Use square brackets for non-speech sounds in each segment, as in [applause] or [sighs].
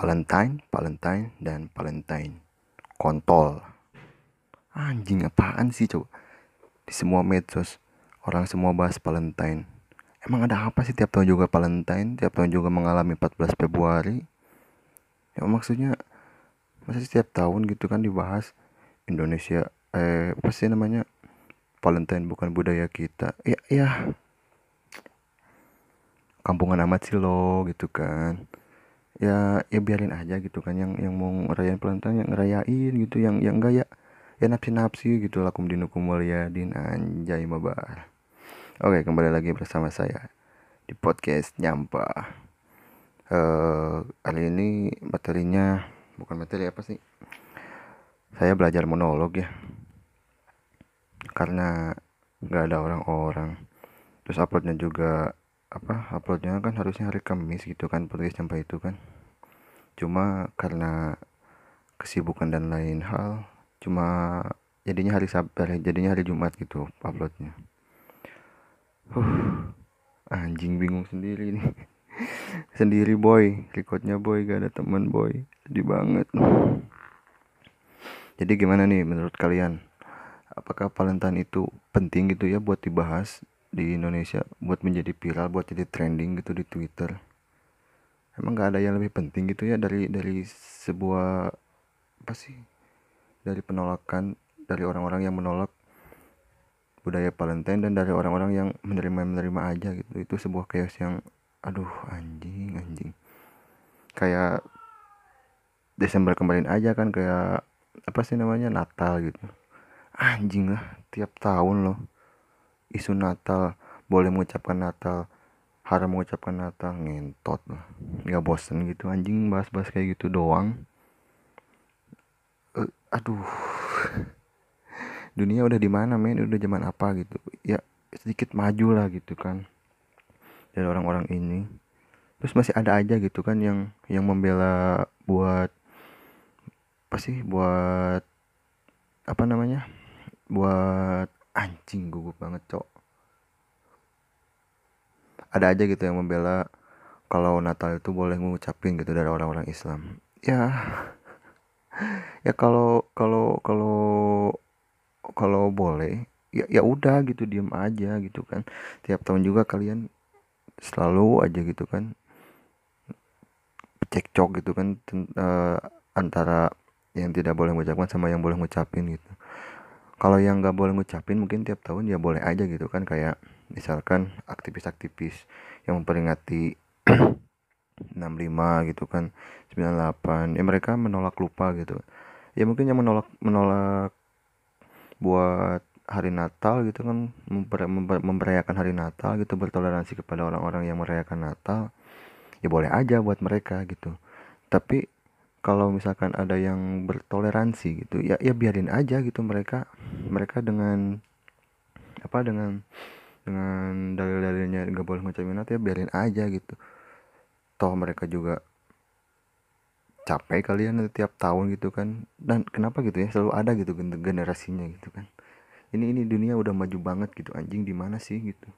Valentine, Valentine, dan Valentine. Kontol. Anjing apaan sih coba? Di semua medsos, orang semua bahas Valentine. Emang ada apa sih tiap tahun juga Valentine? Tiap tahun juga mengalami 14 Februari? Ya maksudnya, masa setiap tahun gitu kan dibahas Indonesia, eh apa sih namanya? Valentine bukan budaya kita. Ya, ya. Kampungan amat sih lo gitu kan ya ya biarin aja gitu kan. Yang yang mau ngerayain Valentine yang ngerayain gitu. Yang yang enggak ya ya napsi napsi gitu lakum dinukum waliyadin anjay mabar. Oke kembali lagi bersama saya di podcast nyampa. Uh, kali ini materinya bukan materi apa sih? Saya belajar monolog ya. Karena nggak ada orang-orang. Terus uploadnya juga apa uploadnya kan harusnya hari Kamis gitu kan podcast sampai itu kan. Cuma karena kesibukan dan lain hal cuma jadinya hari Sabtu jadinya hari Jumat gitu uploadnya. Uh, anjing bingung sendiri nih [laughs] sendiri boy recordnya boy gak ada teman boy. Sedih banget. Jadi gimana nih menurut kalian? Apakah Valentine itu penting gitu ya buat dibahas di Indonesia buat menjadi viral buat jadi trending gitu di Twitter. Emang nggak ada yang lebih penting gitu ya dari dari sebuah apa sih dari penolakan dari orang-orang yang menolak budaya Valentine dan dari orang-orang yang menerima menerima aja gitu. Itu sebuah chaos yang aduh anjing anjing. Kayak Desember kemarin aja kan kayak apa sih namanya Natal gitu. Anjing lah tiap tahun loh isu Natal boleh mengucapkan Natal haram mengucapkan Natal ngentot lah. Nggak bosen gitu anjing bahas-bahas kayak gitu doang. Uh, aduh. [laughs] Dunia udah di mana men? Udah zaman apa gitu? Ya sedikit maju lah gitu kan dari orang-orang ini. Terus masih ada aja gitu kan yang yang membela buat apa sih buat apa namanya? Buat anjing gugup banget cok. Ada aja gitu yang membela kalau Natal itu boleh ngucapin gitu dari orang-orang Islam. Ya [laughs] ya kalau kalau kalau kalau boleh ya ya udah gitu diem aja gitu kan. Tiap tahun juga kalian selalu aja gitu kan cekcok gitu kan uh, antara yang tidak boleh mengucapkan sama yang boleh ngucapin gitu kalau yang nggak boleh ngucapin mungkin tiap tahun ya boleh aja gitu kan. Kayak misalkan aktivis-aktivis yang memperingati [clears throat] 65 gitu kan 98 ya mereka menolak lupa gitu. Ya mungkin yang menolak menolak buat hari Natal gitu kan memper, memper, memperayakan hari Natal gitu bertoleransi kepada orang-orang yang merayakan Natal ya boleh aja buat mereka gitu. Tapi kalau misalkan ada yang bertoleransi gitu ya ya biarin aja gitu mereka mereka dengan apa dengan dengan dalil-dalilnya nggak boleh nanti ya biarin aja gitu. Toh mereka juga capek kalian tiap tahun gitu kan. Dan kenapa gitu ya? Selalu ada gitu generasinya gitu kan. Ini ini dunia udah maju banget gitu anjing di mana sih gitu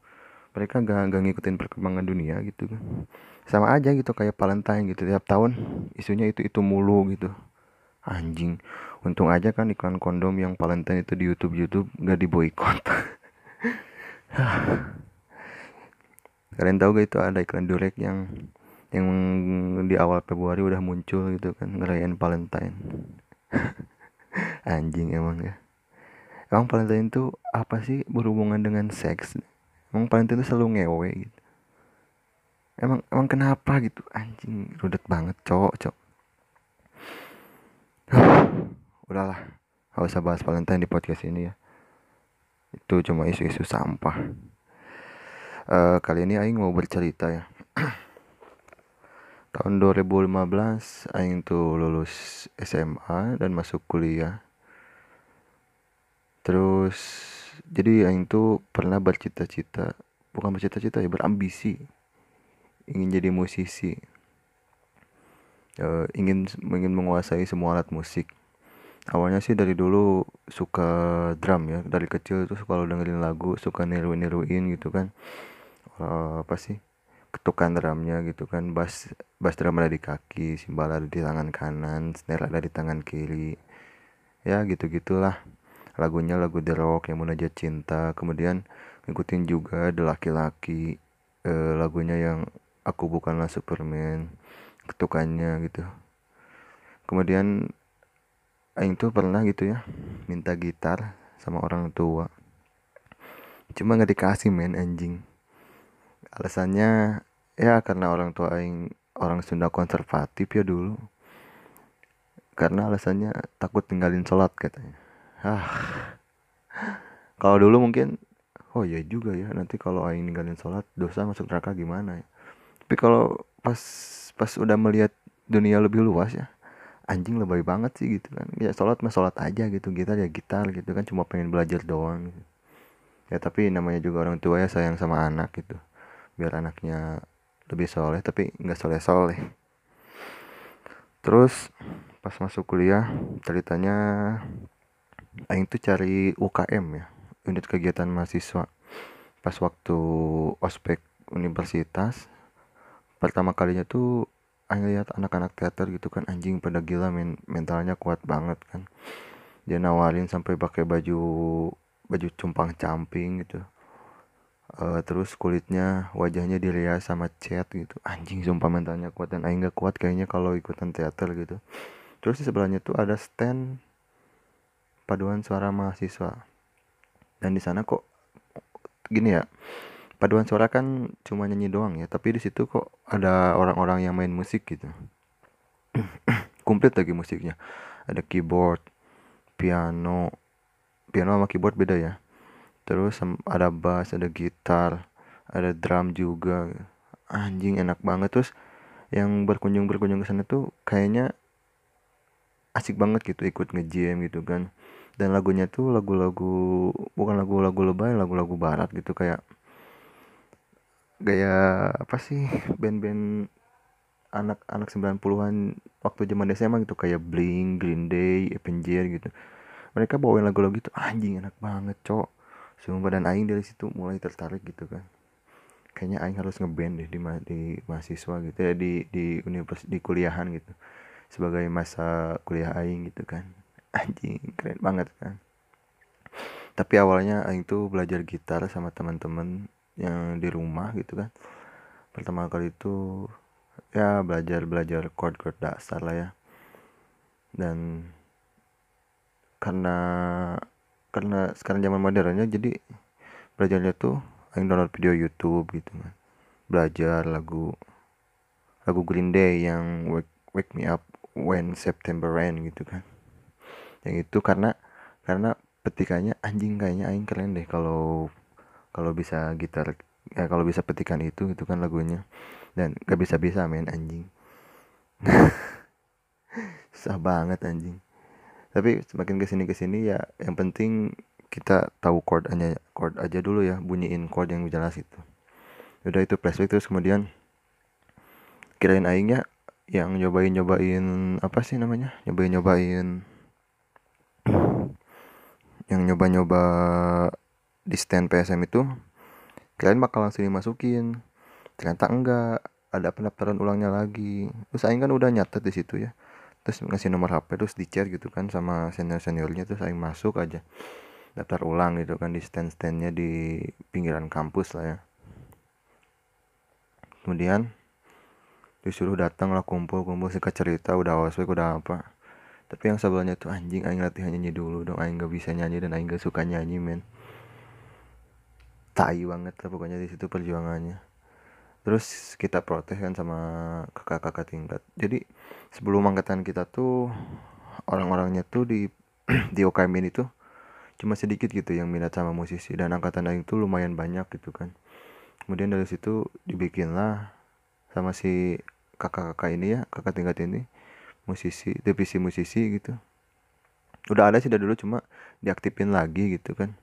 mereka gak, gak ngikutin perkembangan dunia gitu kan. Sama aja gitu kayak Valentine gitu tiap tahun isunya itu itu mulu gitu. Anjing. Untung aja kan iklan kondom yang Valentine itu di YouTube YouTube gak diboykot [laughs] kalian tahu gak itu ada iklan durek yang yang di awal Februari udah muncul gitu kan ngerayain Valentine. [laughs] Anjing emang ya. Emang Valentine itu apa sih berhubungan dengan seks emang Valentine itu selalu ngewe gitu. Emang emang kenapa gitu? Anjing rudet banget cowok cowok. [sighs] Udahlah gak usah bahas Valentine di podcast ini ya. Itu cuma isu-isu sampah. Uh, kali ini Aing mau bercerita ya. [clears throat] Tahun 2015 Aing tuh lulus SMA dan masuk kuliah. Terus jadi Aing tuh pernah bercita-cita bukan bercita-cita ya berambisi ingin jadi musisi. Uh, ingin ingin menguasai semua alat musik. Awalnya sih dari dulu suka drum ya dari kecil tuh kalau dengerin lagu suka niru niruin gitu kan. Uh, apa sih ketukan drumnya gitu kan bass bass drum ada di kaki simbal ada di tangan kanan snare ada di tangan kiri. Ya gitu gitulah lagunya lagu The Rock yang munajat cinta. Kemudian ngikutin juga The Laki-Laki eh, lagunya yang aku bukanlah Superman ketukannya gitu. Kemudian Aing tuh pernah gitu ya minta gitar sama orang tua. Cuma nggak dikasih men anjing. Alasannya ya karena orang tua aing orang Sunda konservatif ya dulu. Karena alasannya takut tinggalin sholat katanya ah. Kalau dulu mungkin oh ya juga ya nanti kalau aing ninggalin sholat dosa masuk neraka gimana ya? Tapi kalau pas pas udah melihat dunia lebih luas ya anjing lebay banget sih gitu kan. Ya sholat mah sholat aja gitu gitar ya gitar gitu kan cuma pengen belajar doang gitu. ya tapi namanya juga orang tua ya sayang sama anak gitu. Biar anaknya lebih soleh tapi nggak soleh soleh terus pas masuk kuliah ceritanya Aing tuh cari UKM ya unit kegiatan mahasiswa. Pas waktu ospek universitas pertama kalinya tuh Aing lihat anak-anak teater gitu kan anjing pada gila men mentalnya kuat banget kan. Dia nawarin sampai pakai baju baju cumpang camping gitu. Uh, terus kulitnya wajahnya dirias sama cat gitu. Anjing sumpah mentalnya kuat dan aing gak kuat kayaknya kalau ikutan teater gitu. Terus di sebelahnya tuh ada stand paduan suara mahasiswa. Dan di sana kok gini ya paduan suara kan cuma nyanyi doang ya tapi di situ kok ada orang-orang yang main musik gitu. [clears throat] Komplit lagi musiknya. Ada keyboard piano piano sama keyboard beda ya. Terus ada bass ada gitar ada drum juga. Anjing enak banget. Terus yang berkunjung berkunjung ke sana tuh kayaknya asik banget gitu ikut ngejam gitu kan. Dan lagunya tuh lagu-lagu bukan lagu-lagu lebay lagu-lagu barat gitu kayak gaya apa sih band-band anak-anak 90-an waktu zaman SMA gitu kayak Blink, Green Day, Avenger gitu. Mereka bawain lagu-lagu gitu anjing enak banget, cok. Sumpah dan aing dari situ mulai tertarik gitu kan. Kayaknya aing harus ngeband deh di, di mahasiswa gitu ya di di universitas di kuliahan gitu sebagai masa kuliah aing gitu kan. [laughs] Anjing keren banget kan. Tapi awalnya aing tuh belajar gitar sama teman-teman yang di rumah gitu kan. Pertama kali itu ya belajar belajar chord chord dasar lah ya. Dan karena karena sekarang zaman modernnya jadi belajarnya tuh aing download video YouTube gitu kan. Belajar lagu lagu Green Day yang Wake, Wake Me Up When September Rain gitu kan. Yang itu karena karena petikannya anjing kayaknya aing keren deh kalau kalau bisa gitar ya kalau bisa petikan itu gitu kan lagunya. Dan gak bisa bisa main anjing. [laughs] Susah banget anjing. Tapi semakin ke sini ke sini ya yang penting kita tahu chord aja chord aja dulu ya bunyiin chord yang jelas itu udah itu flashback terus kemudian kirain aingnya yang nyobain nyobain apa sih namanya? Nyobain nyobain yang nyoba nyoba di stand PSM itu kalian bakal langsung dimasukin ternyata enggak ada pendaftaran ulangnya lagi. Terus aing kan udah nyatet di situ ya. Terus ngasih nomor HP terus di chat gitu kan sama senior seniornya terus saya masuk aja. Daftar ulang gitu kan di stand standnya di pinggiran kampus lah ya. Kemudian disuruh datang lah kumpul kumpul sih cerita udah ospek udah apa. Tapi yang sebelumnya tuh anjing aing latihan nyanyi dulu dong. Aing gak bisa nyanyi dan aing gak suka nyanyi men. Tai banget lah pokoknya di situ perjuangannya. Terus kita protes kan sama kakak-kakak tingkat. Jadi sebelum angkatan kita tuh orang-orangnya tuh di [clears throat] di UKM ini tuh cuma sedikit gitu yang minat sama musisi. Dan angkatan lain tuh lumayan banyak gitu kan. Kemudian dari situ dibikinlah sama si kakak-kakak ini ya kakak tingkat ini musisi divisi musisi gitu. Udah ada sih dari dulu cuma diaktifin lagi gitu kan.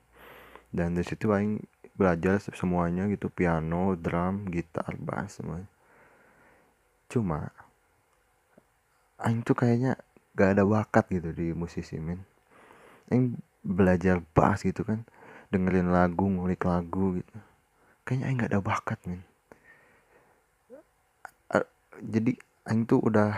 Dan dari situ aing belajar semuanya gitu piano drum gitar bass semua cuma Aing tuh kayaknya gak ada bakat gitu di musisi men. Aing belajar bass gitu kan dengerin lagu ngulik lagu gitu. Kayaknya Aing gak ada bakat men jadi aing tuh udah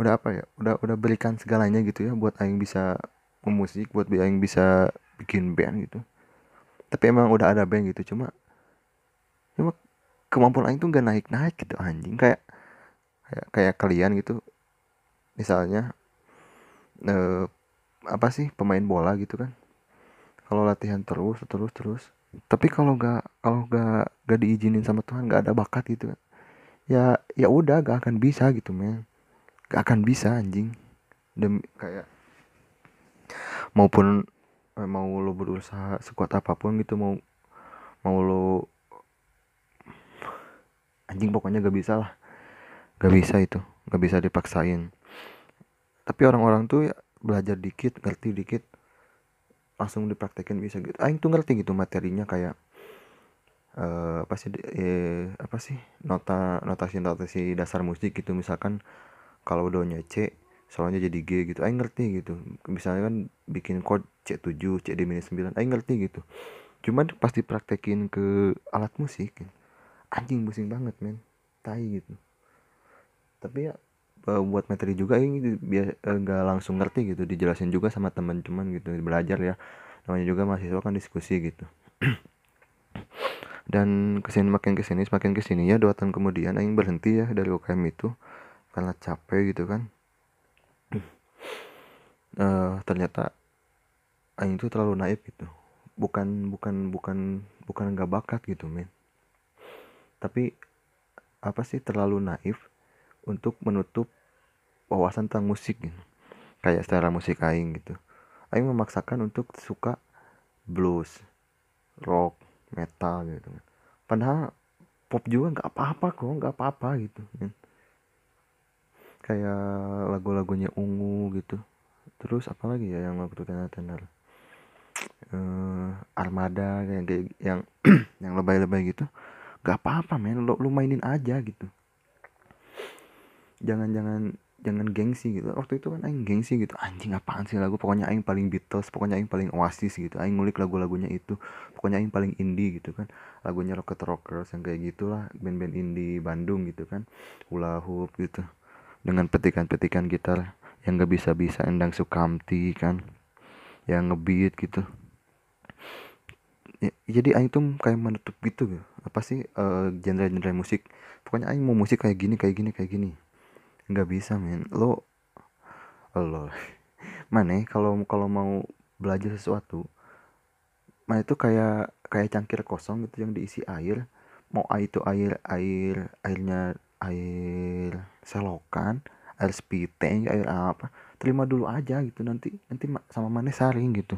udah apa ya udah udah berikan segalanya gitu ya buat aing bisa memusik buat aing bisa bikin band gitu. Tapi emang udah ada band gitu cuma cuma kemampuan aing tuh gak naik naik gitu anjing. Kayak kayak kayak kalian gitu misalnya eh, apa sih pemain bola gitu kan. Kalau latihan terus terus terus. Tapi kalau gak kalau gak gak diizinin sama Tuhan gak ada bakat gitu kan ya ya udah gak akan bisa gitu men. Gak akan bisa anjing. Demi kayak maupun eh, mau lo berusaha sekuat apa pun gitu mau mau lo anjing pokoknya gak bisa lah. Gak bisa itu gak bisa dipaksain. Tapi orang-orang tuh ya belajar dikit ngerti dikit langsung dipraktekin bisa gitu. Aing tuh ngerti gitu materinya kayak eh apa sih eh, apa sih nota notasi notasi dasar musik gitu. Misalkan kalau donya C soalnya jadi G gitu. Aing ngerti gitu. Misalnya kan bikin chord C7 C D minus 9 aing ngerti gitu. Cuman pas dipraktekin ke alat musik anjing pusing banget men. Tai gitu. Tapi ya eh, buat materi juga ini biar nggak langsung ngerti gitu. Dijelasin juga sama teman-teman gitu belajar ya. Namanya juga mahasiswa kan diskusi gitu [clears throat] dan ke sini makin ke sini semakin ke sini ya dua tahun kemudian aing berhenti ya dari UKM itu. Karena capek gitu kan. [clears throat] Eh, ternyata aing itu terlalu naif gitu. Bukan bukan bukan bukan nggak bakat gitu men. Tapi apa sih terlalu naif untuk menutup wawasan tentang musik gitu. kayak secara musik aing gitu. Aing memaksakan untuk suka blues rock metal gitu kan. Padahal pop juga nggak apa-apa kok nggak apa-apa gitu men. kayak lagu-lagunya ungu gitu. Terus apa lagi ya yang waktu tenar-tenar eh armada kayak kayak yang [clears throat] yang lebay-lebay gitu. Nggak apa-apa men. Lu, lu mainin aja gitu. Jangan jangan gengsi gitu. Waktu itu kan aing gengsi gitu. Anjing apaan sih lagu? Pokoknya aing paling Beatles pokoknya aing paling Oasis gitu. Aing ngulik lagu-lagunya itu. Pokoknya aing paling indie gitu kan. Lagunya Rocket Rockers yang kayak gitulah. Band-band indie Bandung gitu kan. Hula hoop gitu. Dengan petikan-petikan gitar yang gak bisa-bisa. Endang Sukamti kan. Yang ngebeat gitu. Ya, jadi aing tuh kayak menutup gitu ya. apa sih eh, genre-genre musik? Pokoknya aing mau musik kayak gini kayak gini kayak gini nggak bisa men. Lo lo. Mana ya, kalau kalau mau belajar sesuatu mana itu kayak kayak cangkir kosong gitu yang diisi air. Mau air itu air air airnya air selokan air spiteng air apa terima dulu aja gitu. Nanti nanti ma- sama mana saring gitu.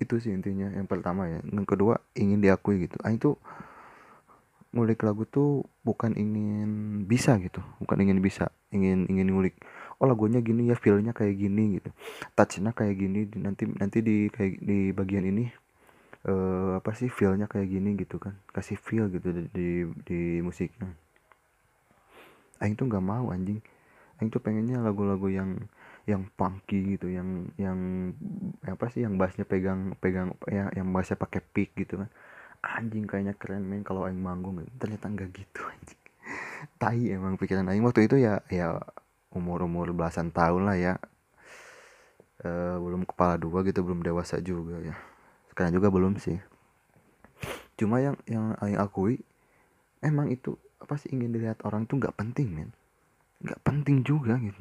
Itu sih intinya yang pertama ya. Yang kedua ingin diakui gitu. Ah itu ngulik lagu tuh bukan ingin bisa gitu bukan ingin bisa ingin ingin ngulik. Oh lagunya gini ya feelnya kayak gini gitu. Touchnya kayak gini nanti nanti di kayak di bagian ini eh apa sih feelnya kayak gini gitu kan. Kasih feel gitu di di, di musiknya. Aing tuh nggak mau anjing. Aing tuh pengennya lagu-lagu yang yang funky gitu yang yang apa sih yang bassnya pegang pegang ya yang bassnya pakai pick gitu kan anjing kayaknya keren men kalau Aing manggung. Ternyata nggak gitu anjing. Tai emang pikiran Aing. Waktu itu ya ya umur umur belasan tahun lah ya. Eh, belum kepala dua gitu belum dewasa juga ya. Sekarang juga belum sih. Cuma yang yang Aing akui emang itu apa sih ingin dilihat orang tuh nggak penting men. Nggak penting juga gitu.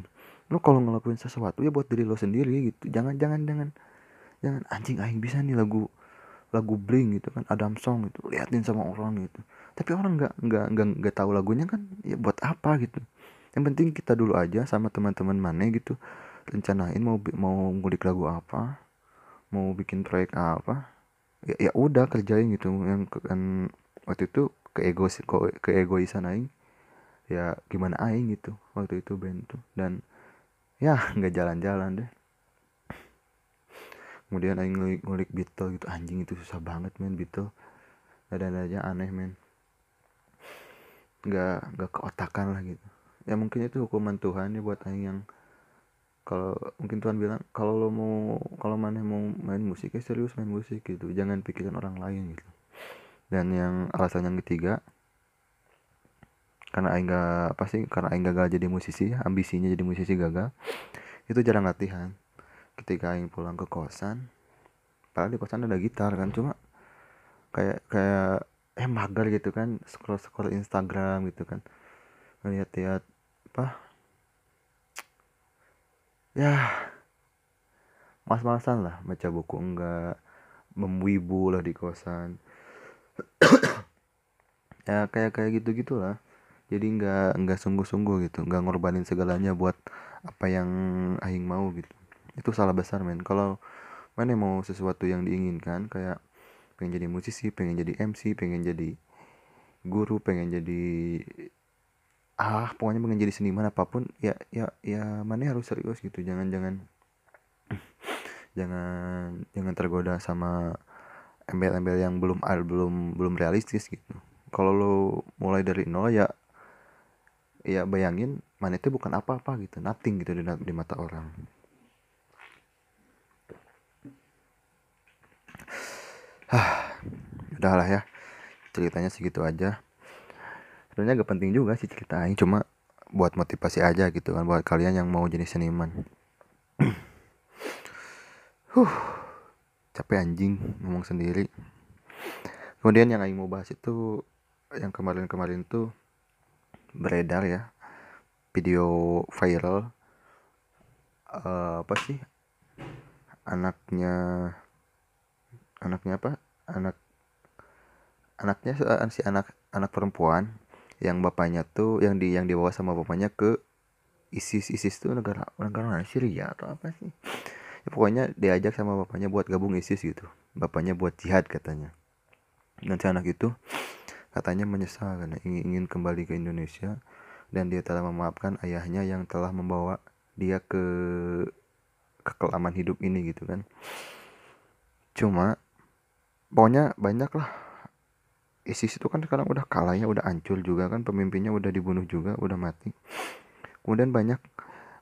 Lo kalau ngelakuin sesuatu ya buat diri lo sendiri gitu. Jangan jangan jangan. Jangan anjing aing bisa nih lagu lagu bling gitu kan Adam Song gitu liatin sama orang gitu. Tapi orang nggak nggak nggak nggak tahu lagunya kan ya buat apa gitu. Yang penting kita dulu aja sama teman-teman mana gitu. Rencanain mau mau ngulik lagu apa mau bikin proyek apa. Ya ya udah kerjain gitu. Yang ke- kan waktu itu keegois ke keegoisan aing ya gimana aing gitu waktu itu band tuh. Dan ya [laughs] nggak jalan-jalan deh kemudian aing ngulik, ngulik Beatle gitu anjing itu susah banget men Beatle. Ada aja aneh men. Nggak nggak keotakan lah gitu. Ya mungkin itu hukuman Tuhan ya buat aing yang kalau mungkin Tuhan bilang kalau lo mau kalau mana mau main musik ya serius main musik gitu. Jangan pikirin orang lain gitu. Dan yang alasan yang ketiga karena aing gak apa sih karena aing gagal jadi musisi ambisinya jadi musisi gagal itu jarang latihan ketika aing pulang ke kosan padahal di kosan ada gitar kan cuma kayak kayak eh mager gitu kan scroll scroll Instagram gitu kan ngeliat-liat apa ya mas-masan lah baca buku enggak memwibu lah di kosan. [coughs] Ya kayak kayak gitu gitulah jadi nggak nggak sungguh-sungguh gitu nggak ngorbanin segalanya buat apa yang aing mau gitu itu salah besar men. Kalau mana mau sesuatu yang diinginkan kayak pengen jadi musisi pengen jadi MC pengen jadi guru pengen jadi ah pokoknya pengen jadi seniman apa pun ya ya ya mana harus serius gitu. Jangan jangan [sniffs] jangan jangan tergoda sama embel-embel yang belum belum belum realistis gitu. Kalau lo mulai dari nol ya ya bayangin mana itu bukan apa-apa gitu. Nothing gitu di, di mata orang Hah, udahlah ya. Ceritanya segitu aja. Sebenarnya gak penting juga sih ceritain cuma buat motivasi aja gitu kan buat kalian yang mau jadi seniman. [clears throat] Huh capek anjing ngomong sendiri. Kemudian yang Aing mau bahas itu yang kemarin-kemarin tuh beredar ya video viral uh, apa sih anaknya anaknya apa? Anak anaknya si anak anak perempuan yang bapaknya tuh yang di yang dibawa sama bapaknya ke ISIS. ISIS tuh negara negara mana? Syria atau apa sih? Ya, pokoknya diajak sama bapaknya buat gabung ISIS gitu. Bapaknya buat jihad katanya. Dan si anak itu katanya menyesal karena ingin, ingin kembali ke Indonesia dan dia telah memaafkan ayahnya yang telah membawa dia ke kekelaman hidup ini gitu kan. Cuma pokoknya banyak lah ISIS itu kan sekarang udah kalahnya udah hancur juga kan pemimpinnya udah dibunuh juga udah mati. Kemudian banyak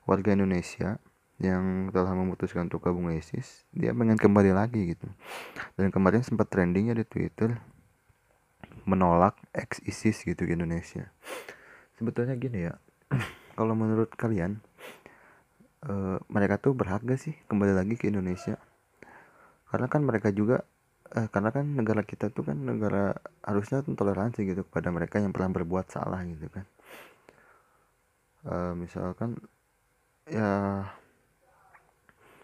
warga Indonesia yang telah memutuskan untuk gabung ISIS dia pengen kembali lagi gitu. Dan kemarin sempat trendingnya di Twitter menolak ex ISIS gitu di Indonesia. Sebetulnya gini ya [clears throat] kalau menurut kalian uh, mereka tuh berhak gak sih kembali lagi ke Indonesia? Karena kan mereka juga uh, karena kan negara kita tuh kan negara harusnya toleransi gitu kepada mereka yang pernah berbuat salah gitu kan. Uh, misalkan ya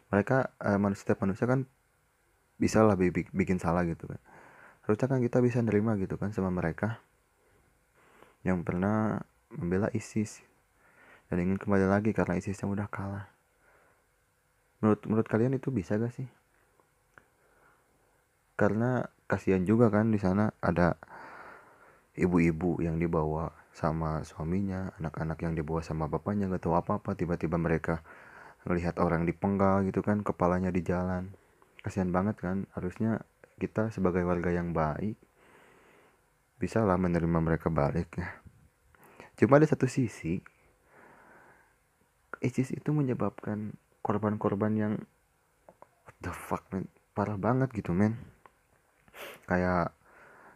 mereka uh, manusia setiap manusia kan bisa lah bikin salah gitu kan. Harusnya kan kita bisa nerima gitu kan sama mereka yang pernah membela ISIS dan ingin kembali lagi karena ISIS yang udah kalah. Menurut menurut kalian itu bisa gak sih karena kasihan juga kan di sana ada ibu-ibu yang dibawa sama suaminya anak-anak yang dibawa sama bapaknya gak tahu apa-apa. Tiba-tiba mereka melihat orang dipenggal gitu kan kepalanya di jalan. Kasihan banget kan harusnya kita sebagai warga yang baik bisa lah menerima mereka balik ya. Cuma ada satu sisi ISIS itu menyebabkan korban-korban yang the fuck man parah banget gitu men kayak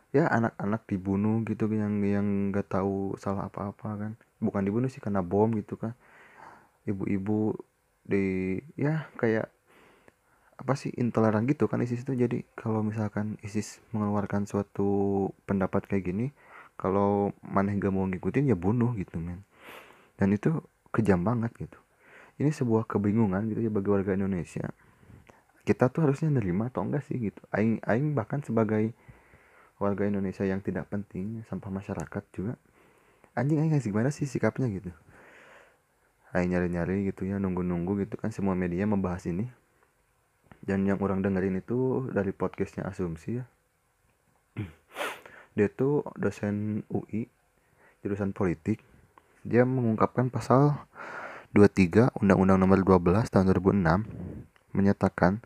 ya anak-anak dibunuh gitu yang yang nggak tahu salah apa-apa kan. Bukan dibunuh sih karena bom gitu kan. Ibu-ibu di ya kayak apa sih intoleran gitu kan ISIS itu. Jadi kalau misalkan ISIS mengeluarkan suatu pendapat kayak gini kalau mana gak mau ngikutin ya bunuh gitu men. Dan itu kejam banget gitu. Ini sebuah kebingungan gitu ya bagi warga Indonesia kita tuh harusnya nerima atau enggak sih gitu. Aing aing bahkan sebagai warga Indonesia yang tidak penting sampah masyarakat juga anjing aing gimana sih sikapnya gitu. Aing nyari-nyari gitu ya nunggu-nunggu gitu kan semua media membahas ini. Dan yang orang dengerin itu dari podcastnya asumsi ya. Dia tuh dosen UI jurusan politik. Dia mengungkapkan pasal 23 Undang-Undang Nomor 12 Tahun 2006 menyatakan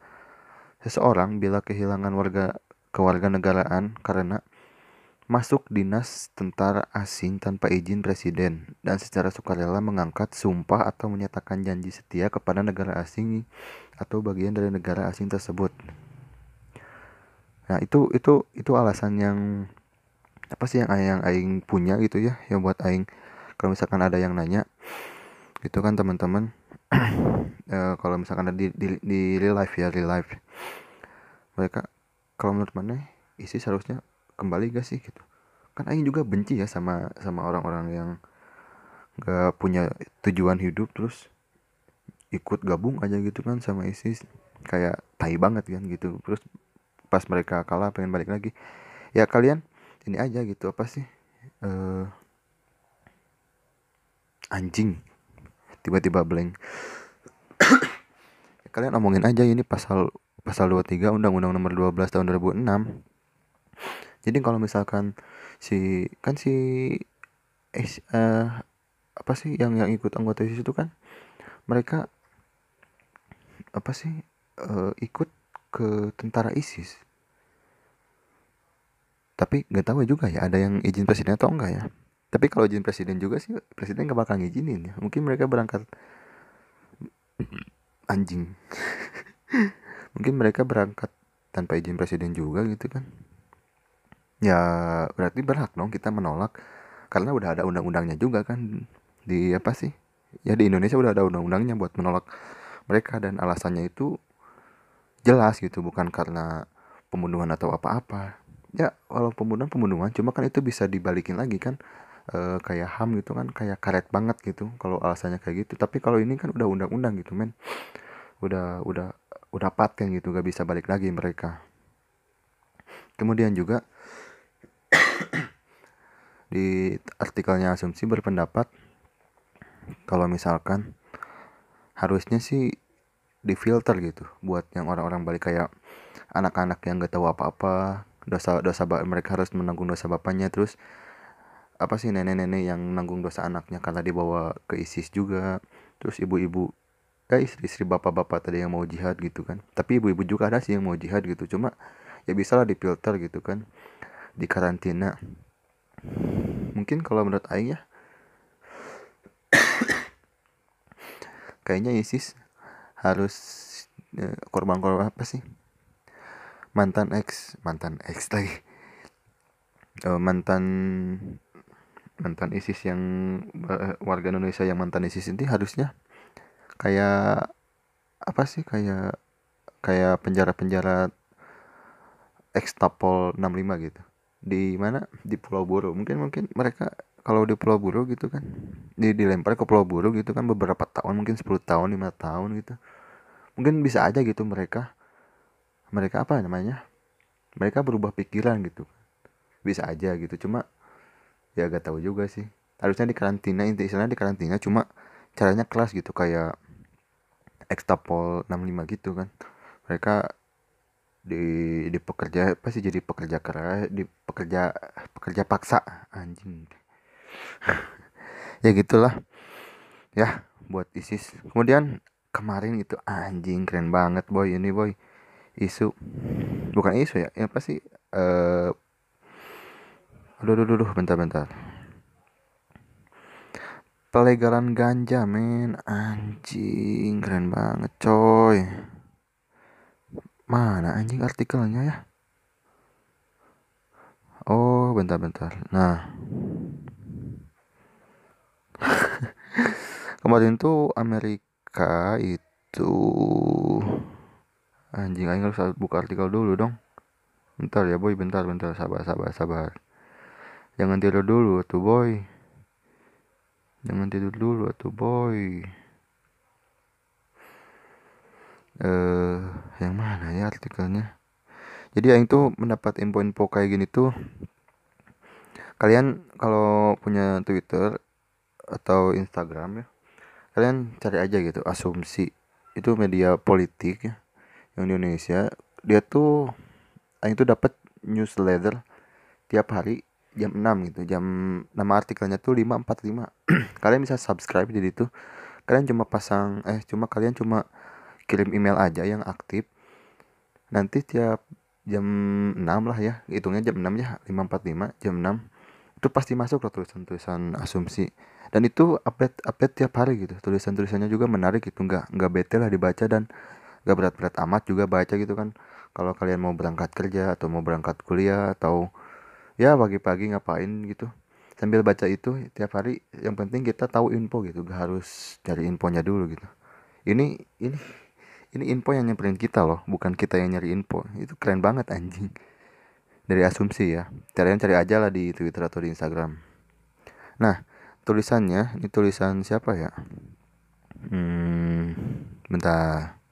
seseorang bila kehilangan warga kewarganegaraan karena masuk dinas tentara asing tanpa izin presiden dan secara sukarela mengangkat sumpah atau menyatakan janji setia kepada negara asing atau bagian dari negara asing tersebut. Nah, itu itu itu alasan yang apa sih yang yang aing punya gitu ya yang buat aing kalau misalkan ada yang nanya itu kan teman-teman e, [clears throat] kalau misalkan ada di, di, di real life ya real life mereka kalau menurut mana isi seharusnya kembali gak sih gitu? Kan aing juga benci ya sama sama orang-orang yang gak punya tujuan hidup terus ikut gabung aja gitu kan sama ISIS kayak tai banget kan gitu. Terus pas mereka kalah pengen balik lagi. Ya kalian ini aja gitu apa sih? Uh, anjing. Tiba-tiba blank. [coughs] Kalian omongin aja ini pasal pasal 23 Undang-Undang Nomor 12 tahun 2006 jadi kalau misalkan si kan si eh, uh, apa sih yang yang ikut anggota ISIS itu kan mereka apa sih uh, ikut ke tentara ISIS tapi nggak tahu juga ya ada yang izin presiden atau enggak ya. Tapi kalau izin presiden juga sih presiden nggak bakal ngizinin ya. Mungkin mereka berangkat anjing [laughs] mungkin mereka berangkat tanpa izin presiden juga gitu kan. Ya berarti berhak dong kita menolak. Karena udah ada undang-undangnya juga kan. Di apa sih? Ya di Indonesia udah ada undang-undangnya buat menolak mereka dan alasannya itu jelas gitu. Bukan karena pembunuhan atau apa-apa. Ya kalau pembunuhan pembunuhan cuma kan itu bisa dibalikin lagi kan. E, kayak ham gitu kan kayak karet banget gitu. Kalau alasannya kayak gitu. Tapi kalau ini kan udah undang-undang gitu men. Udah udah udah paten gitu gak bisa balik lagi mereka. Kemudian juga [coughs] di artikelnya asumsi berpendapat kalau misalkan harusnya sih difilter gitu buat yang orang-orang balik kayak anak-anak yang gak tahu apa-apa dosa dosa mereka harus menanggung dosa bapaknya terus apa sih nenek-nenek yang nanggung dosa anaknya karena dibawa ke ISIS juga terus ibu-ibu ya istri-istri bapak-bapak tadi yang mau jihad gitu kan. Tapi ibu-ibu juga ada sih yang mau jihad gitu. Cuma ya bisa lah dipilter gitu kan. Di karantina. Mungkin kalau menurut Aing ya. [coughs] Kayaknya ISIS harus eh, korban-korban apa sih? Mantan ex mantan ex lagi. Uh, mantan mantan ISIS yang uh, warga Indonesia yang mantan ISIS ini harusnya kayak apa sih kayak kayak penjara-penjara ekstapol 65 gitu. Di mana? Di Pulau Buru. Mungkin mungkin mereka kalau di Pulau Buru gitu kan di dilempar ke Pulau Buru gitu kan beberapa tahun mungkin 10 tahun lima tahun gitu. Mungkin bisa aja gitu mereka mereka apa namanya mereka berubah pikiran gitu. Bisa aja gitu. Cuma ya gak tahu juga sih. Harusnya di karantina inti istilahnya di karantina cuma caranya kelas gitu. Kayak ekstapol 65 gitu kan. Mereka di di pekerja pasti jadi pekerja keras di pekerja pekerja paksa anjing. [laughs] Ya gitulah. Ya buat ISIS. Kemudian kemarin itu anjing keren banget boy ini boy. Isu. Bukan isu ya yang pasti uh, aduh aduh aduh bentar bentar pelegaran ganja men. Anjing keren banget coy. Mana anjing artikelnya ya? Oh bentar bentar. Nah. [laughs] Kemarin tuh Amerika itu anjing aing harus buka artikel dulu dong. Bentar ya boy. Bentar bentar. Sabar sabar sabar. Jangan tidur dulu tuh boy jangan tidur dulu tuh boy. Eh yang mana ya artikelnya? Jadi yang itu mendapat info-info kayak gini tuh kalian kalau punya Twitter atau Instagram ya kalian cari aja gitu asumsi. Itu media politik ya yang di Indonesia. Dia tuh Aing tuh dapat newsletter tiap hari jam 6 gitu jam nama artikelnya tuh 545 [clears throat] kalian bisa subscribe jadi itu kalian cuma pasang eh cuma kalian cuma kirim email aja yang aktif. Nanti tiap jam 6 lah ya hitungnya jam 6 ya 545 jam 6 itu pasti masuk loh tulisan-tulisan asumsi. Dan itu update update tiap hari gitu. Tulisan-tulisannya juga menarik gitu. Nggak nggak bete lah dibaca dan gak berat-berat amat juga baca gitu kan. Kalau kalian mau berangkat kerja atau mau berangkat kuliah atau ya pagi-pagi ngapain gitu. Sambil baca itu tiap hari yang penting kita tahu info gitu gak harus cari infonya dulu gitu. Ini ini ini info yang nyamperin kita loh bukan kita yang nyari info. Itu keren banget anjing. Dari asumsi ya. Kalian cari aja lah di Twitter atau di Instagram. Nah tulisannya ini tulisan siapa ya? Hmm bentar.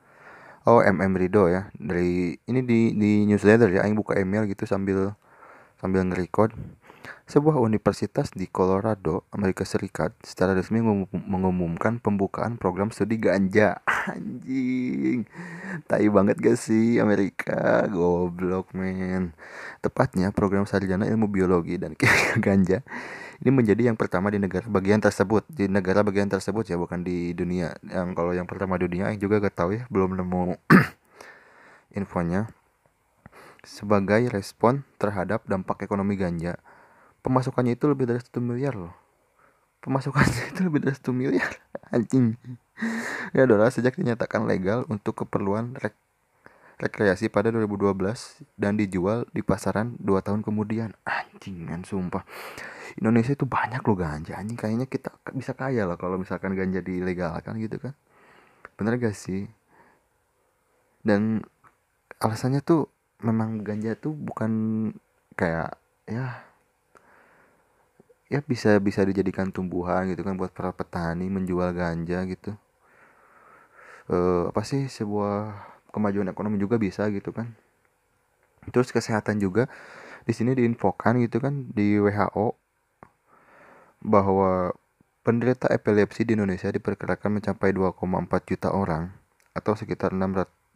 Oh MM Rido ya. Dari ini di di newsletter ya Aing buka email gitu sambil sambil nge-record sebuah universitas di Colorado, Amerika Serikat secara resmi mengumumkan pembukaan program studi ganja. [laughs] Anjing. Tai banget gak sih Amerika? Goblok, men. Tepatnya program sarjana ilmu biologi dan [laughs] ganja ini menjadi yang pertama di negara bagian tersebut di negara bagian tersebut ya bukan di dunia yang kalau yang pertama di dunia yang juga gak tahu ya belum nemu [clears throat] infonya sebagai respon terhadap dampak ekonomi ganja. Pemasukannya itu lebih dari satu miliar loh. Pemasukannya [laughs] itu lebih dari satu miliar anjing. Ya adalah sejak dinyatakan legal untuk keperluan rek rekreasi pada 2012 dan dijual di pasaran 2 tahun kemudian. Anjing kan sumpah. Indonesia itu banyak loh ganja anjing. Kayaknya kita bisa kaya lah kalau misalkan ganja dilegalkan gitu kan. Bener gak sih? Dan alasannya tuh memang ganja tuh bukan kayak ya ya bisa bisa dijadikan tumbuhan gitu kan buat para petani menjual ganja gitu. E, apa sih sebuah kemajuan ekonomi juga bisa gitu kan. Terus kesehatan juga di sini diinfokan gitu kan di WHO bahwa penderita epilepsi di Indonesia diperkirakan mencapai 2,4 juta orang atau sekitar 6,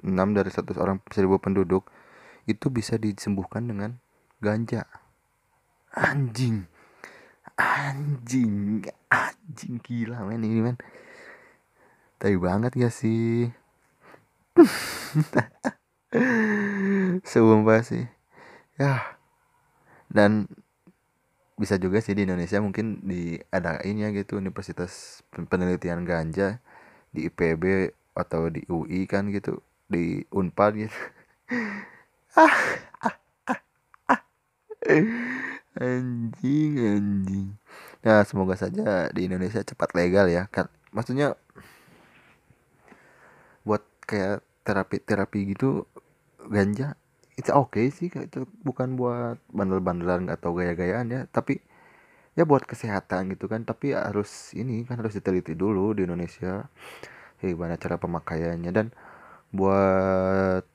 6 dari 100 orang 1000 penduduk itu bisa disembuhkan dengan ganja. Anjing. Anjing. Anjing gila men ini men. Tapi banget gak sih? [laughs] Sumpah sih. Ya. Dan bisa juga sih di Indonesia mungkin di ada ini ya gitu Universitas Penelitian Ganja di IPB atau di UI kan gitu di Unpad gitu [laughs] ah, anjing anjing. Nah semoga saja di Indonesia cepat legal ya kan? Maksudnya buat kayak terapi terapi gitu ganja itu oke okay sih itu. Bukan buat bandel-bandelan atau gaya-gayaan ya tapi ya buat kesehatan gitu kan. Tapi harus ini kan harus diteliti dulu di Indonesia gimana cara pemakaiannya. Dan buat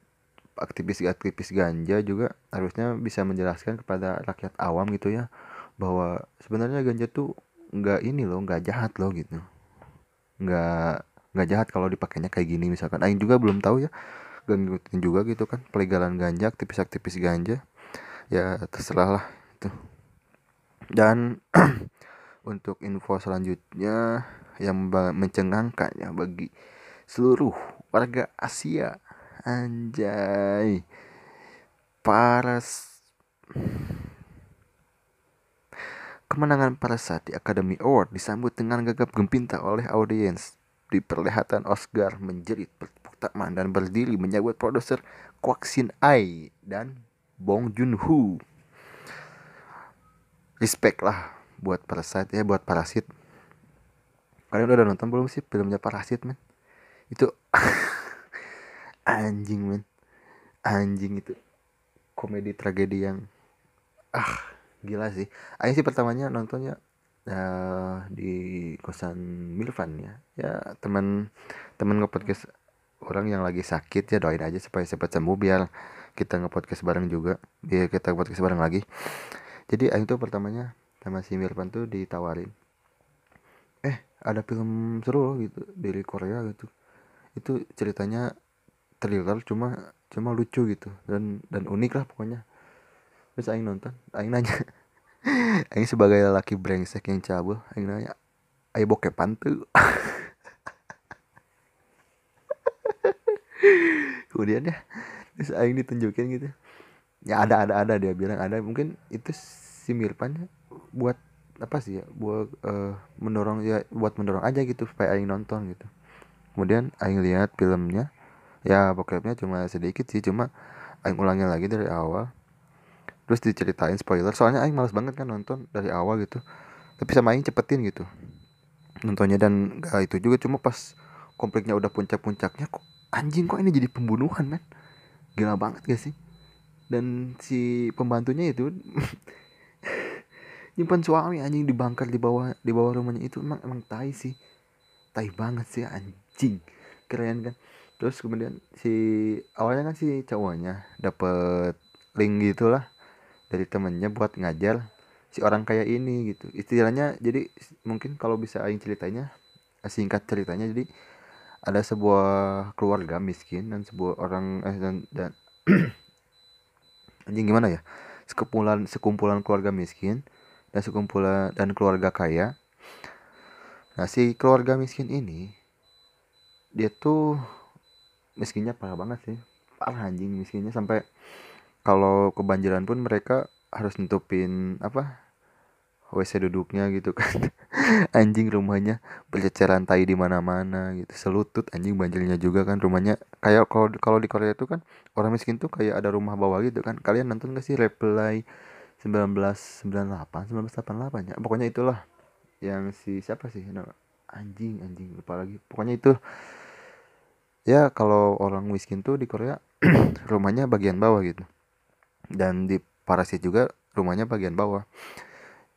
aktivis-aktivis ganja juga harusnya bisa menjelaskan kepada rakyat awam gitu ya bahwa sebenarnya ganja tuh nggak ini loh nggak jahat loh gitu. Nggak nggak jahat kalau dipakainya kayak gini misalkan. Aing juga belum tahu ya ngikutin juga gitu kan pelegalan ganja aktivis-aktivis ganja ya terserah lah itu. Dan [clears throat] untuk info selanjutnya yang mencengangkan ya bagi seluruh warga Asia Anjay. Paras Kemenangan Parasat di Academy Award disambut dengan gagap gempita oleh audiens. Di perlihatan Oscar menjerit bertepuk tangan dan berdiri menyambut produser Kwak Sin Ai dan Bong Joon Ho. Respect lah buat Parasite ya buat Parasit. Kalian udah nonton belum sih filmnya Parasit men? Itu [laughs] anjing men. Anjing itu. Komedi tragedi yang ah gila sih. Aing sih pertamanya nontonnya uh, di kosan Milvan ya. Ya teman teman ngepodcast orang yang lagi sakit ya doain aja supaya cepat sembuh biar kita ngepodcast bareng juga. Biar kita ngepodcast bareng lagi. Jadi Aing tuh pertamanya sama si Milvan tuh ditawarin eh ada film seru loh gitu dari Korea gitu. Itu ceritanya thriller cuma cuma lucu gitu. Dan dan unik lah pokoknya. Terus aing nonton aing nanya. [laughs] Aing sebagai laki brengsek yang cabul aing nanya ayo bokepan tuh [laughs] kemudian ya terus aing ditunjukin gitu. Ya ada ada ada dia bilang ada. Mungkin itu si Mirpan buat apa sih ya buat uh, mendorong ya buat mendorong aja gitu supaya aing nonton gitu. Kemudian aing lihat filmnya ya bokepnya cuma sedikit sih cuma aing ulangnya lagi dari awal. Terus diceritain spoiler soalnya Aing males banget kan nonton dari awal gitu. Tapi sama Aing cepetin gitu nontonnya dan gak itu juga cuma pas konfliknya udah puncak-puncaknya kok anjing kok ini jadi pembunuhan men? Gila banget gak sih? Dan si pembantunya itu [laughs] nyimpan suami anjing dibangkar di bawah di bawah rumahnya itu emang emang tai sih. Tai banget sih anjing. Keren kan terus kemudian si awalnya kan si cowoknya dapet link gitulah dari temennya buat ngajar si orang kayak ini gitu. Istilahnya jadi mungkin kalau bisa aing ceritanya singkat ceritanya jadi ada sebuah keluarga miskin dan sebuah orang eh, dan, dan [clears throat] anjing gimana ya? Sekumpulan sekumpulan keluarga miskin dan sekumpulan dan keluarga kaya. Nah si keluarga miskin ini dia tuh miskinnya parah banget sih. Parah anjing miskinnya. Sampai kalau kebanjiran pun mereka harus nutupin apa WC duduknya gitu kan. [laughs] Anjing rumahnya berceceran tai di mana-mana gitu. Selutut anjing banjirnya juga kan rumahnya. Kayak kalau kalau di Korea itu kan orang miskin tuh kayak ada rumah bawah gitu kan. Kalian nonton gak sih Reply 1998 1988 ya? Pokoknya itulah yang si siapa sih? Anjing anjing lupa lagi. Pokoknya itu ya kalau orang miskin tuh di Korea [clears throat] rumahnya bagian bawah gitu. Dan di Parasit juga rumahnya bagian bawah.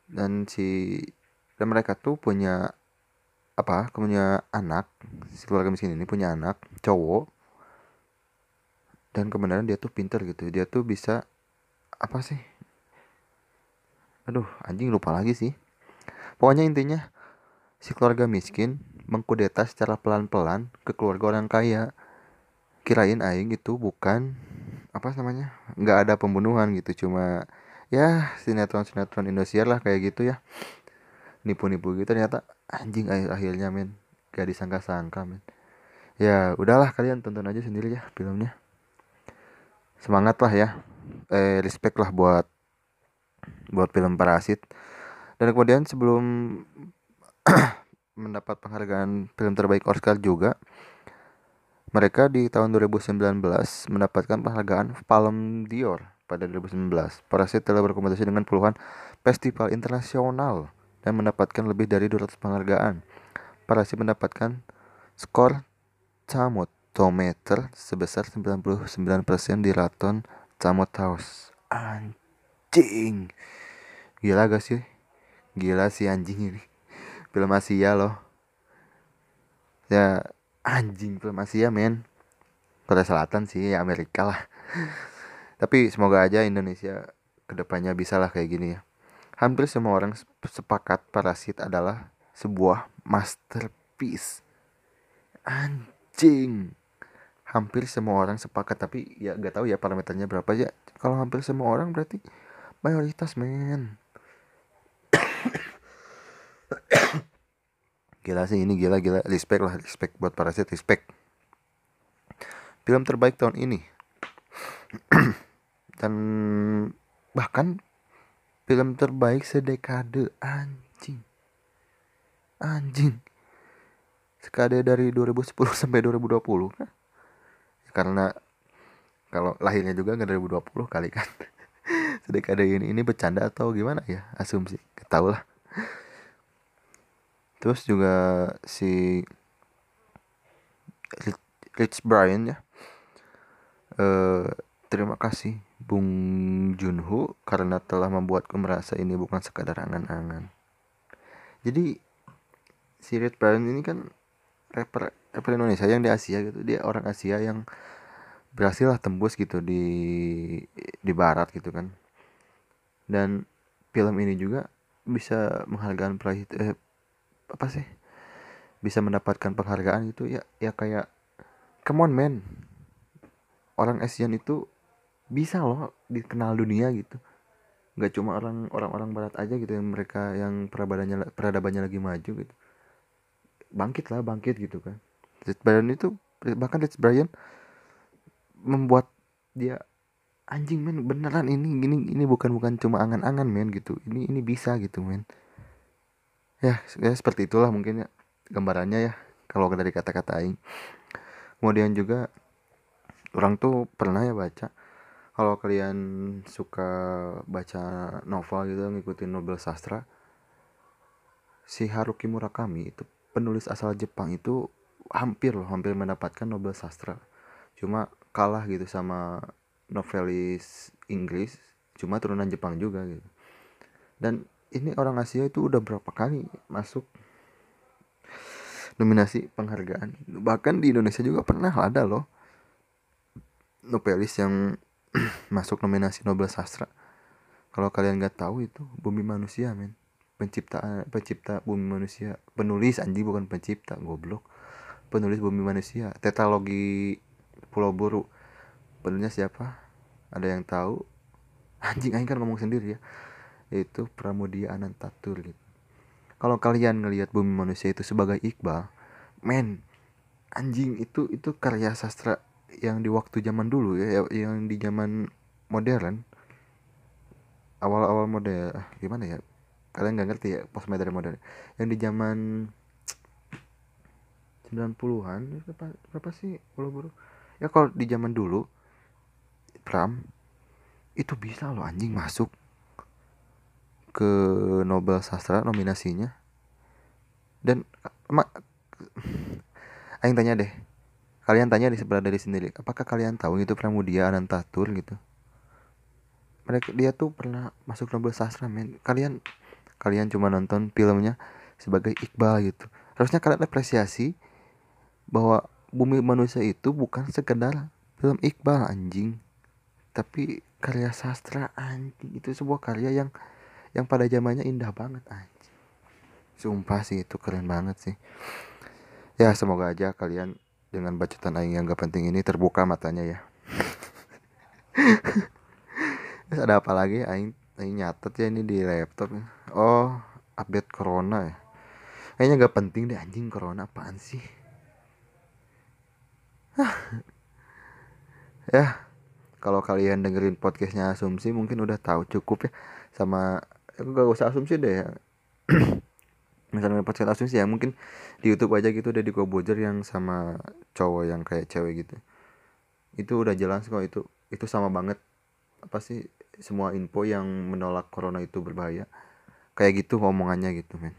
Dan si dan mereka tuh punya apa punya anak si keluarga miskin ini punya anak cowok. Dan kebenaran dia tuh pinter gitu. Dia tuh bisa apa sih? Aduh anjing lupa lagi sih. Pokoknya intinya si keluarga miskin mengkudeta secara pelan-pelan ke keluarga orang kaya. Kirain aing itu bukan apa namanya nggak ada pembunuhan gitu. Cuma ya sinetron sinetron Indonesia lah kayak gitu ya. Nipu-nipu gitu ternyata. Anjing akhir akhirnya men. Gak disangka-sangka men. Ya udahlah kalian tonton aja sendiri ya filmnya. Semangat lah ya. Eh respect lah buat buat film Parasit. Dan kemudian sebelum [clears throat] mendapat penghargaan film terbaik Oscar juga mereka di tahun 2019 mendapatkan penghargaan Palme d'Or pada 2019. Parasit telah berkompetisi dengan puluhan festival internasional dan mendapatkan lebih dari 200 penghargaan. Parasit mendapatkan skor Tomater sebesar 99% di Rotten Tomatoes. Anjing. Gila gak sih? Gila sih anjing ini. Film Asia loh. Ya anjing film Asia men. Korea Selatan sih ya Amerika lah. Tapi semoga aja Indonesia ke depannya bisa lah kayak gini ya. Hampir semua orang sepakat Parasit adalah sebuah masterpiece. Anjing. Hampir semua orang sepakat tapi ya gak tahu ya parameternya berapa aja kalau hampir semua orang berarti mayoritas men [coughs] gila sih ini gila gila. Respect lah respect buat Parasit respect. Film terbaik tahun ini. [coughs] Dan bahkan film terbaik sedekade anjing. Anjing. Sekade dari 2010 [laughs] sampai 2020 kan? Karena kalau lahirnya juga nggak 2020 kali kan? [laughs] Sedekade ini ini bercanda atau gimana ya? Asumsi ketahu lah terus juga si Rich Brian ya eh, terima kasih Bung Junho karena telah membuatku merasa ini bukan sekadar angan-angan. Jadi si Red Baron ini kan rapper rapper Indonesia yang di Asia gitu. Dia orang Asia yang berhasil lah tembus gitu di di barat gitu kan. Dan film ini juga bisa menghargai eh, apa sih? Bisa mendapatkan penghargaan gitu ya ya kayak come on man. Orang Asian itu bisa loh dikenal dunia gitu nggak cuma orang orang-orang barat aja gitu yang mereka yang peradabannya peradabannya lagi maju gitu bangkit lah bangkit gitu kan Rich Brian itu bahkan Rich Brian membuat dia anjing men beneran ini gini ini bukan bukan cuma angan-angan men gitu ini ini bisa gitu men ya, ya seperti itulah mungkin ya gambarannya ya kalau dari kata-kata aing. Kemudian juga orang tuh pernah ya baca kalau kalian suka baca novel gitu ngikutin novel sastra si Haruki Murakami itu penulis asal Jepang itu hampir loh hampir mendapatkan Nobel sastra. Cuma kalah gitu sama novelis Inggris cuma turunan Jepang juga gitu. Dan ini orang Asia itu udah berapa kali masuk nominasi penghargaan? Bahkan di Indonesia juga pernah ada loh. Novelis yang [clears throat] masuk nominasi Nobel sastra. Kalau kalian nggak tahu itu bumi manusia men. Pencipta pencipta bumi manusia. Penulis anjing bukan pencipta goblok. Penulis bumi manusia. Tetralogi Pulau Buru. Penulisnya siapa? Ada yang tahu? [laughs] Anjing aing kan ngomong sendiri ya itu Pramudia Anantatur gitu kalau kalian ngelihat bumi manusia itu sebagai Iqbal men anjing itu itu karya sastra yang di waktu zaman dulu ya yang di zaman modern. Awal-awal model ah, gimana ya? Kalian nggak ngerti ya post modern modern. Yang di zaman 90-an berapa, berapa sih buru-buru ya kalau di zaman dulu Pram itu bisa loh anjing masuk ke Nobel sastra nominasinya. Dan mak Aing tanya deh kalian tanya di sebelah dari sendiri apakah kalian tahu itu Pramudia Anantatur gitu? Mereka dia tuh pernah masuk Nobel sastra men. Kalian kalian cuma nonton filmnya sebagai Iqbal gitu. Harusnya kalian apresiasi bahwa bumi manusia itu bukan sekedar film Iqbal anjing. Tapi karya sastra anjing. Itu sebuah karya yang yang pada zamannya indah banget anjing. Sumpah sih itu keren banget sih. Ya semoga aja kalian dengan bacotan aing yang gak penting ini terbuka matanya ya. [laughs] Ada apa lagi? Aing aing nyatet ya ini di laptop. Oh update corona ya. Kayaknya gak penting deh anjing corona apaan sih? Ya kalau kalian dengerin podcastnya asumsi mungkin udah tahu cukup ya sama aku gak usah asumsi deh ya. [clears throat] Misalnya podcast asumsi ya mungkin di YouTube aja gitu udah di Kobojer yang sama cowok yang kayak cewek gitu. Itu udah jelas kok itu itu sama banget. Apa sih semua info yang menolak corona itu berbahaya. Kayak gitu omongannya gitu men.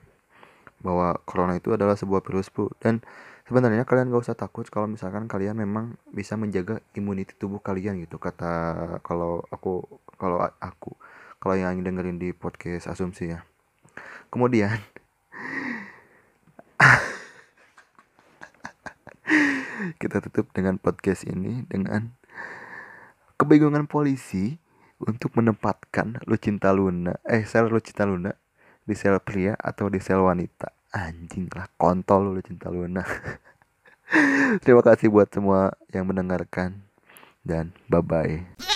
Bahwa corona itu adalah sebuah virus flu dan sebenarnya kalian gak usah takut kalau misalkan kalian memang bisa menjaga imuniti tubuh kalian gitu kata kalau aku kalau aku kalau yang dengerin di podcast asumsi ya. Kemudian [laughs] kita tutup dengan podcast ini dengan kebingungan polisi untuk menempatkan Lucinta Luna eh sel Lucinta Luna di sel pria atau di sel wanita. Anjing lah kontol Lucinta Luna. [laughs] Terima kasih buat semua yang mendengarkan dan bye bye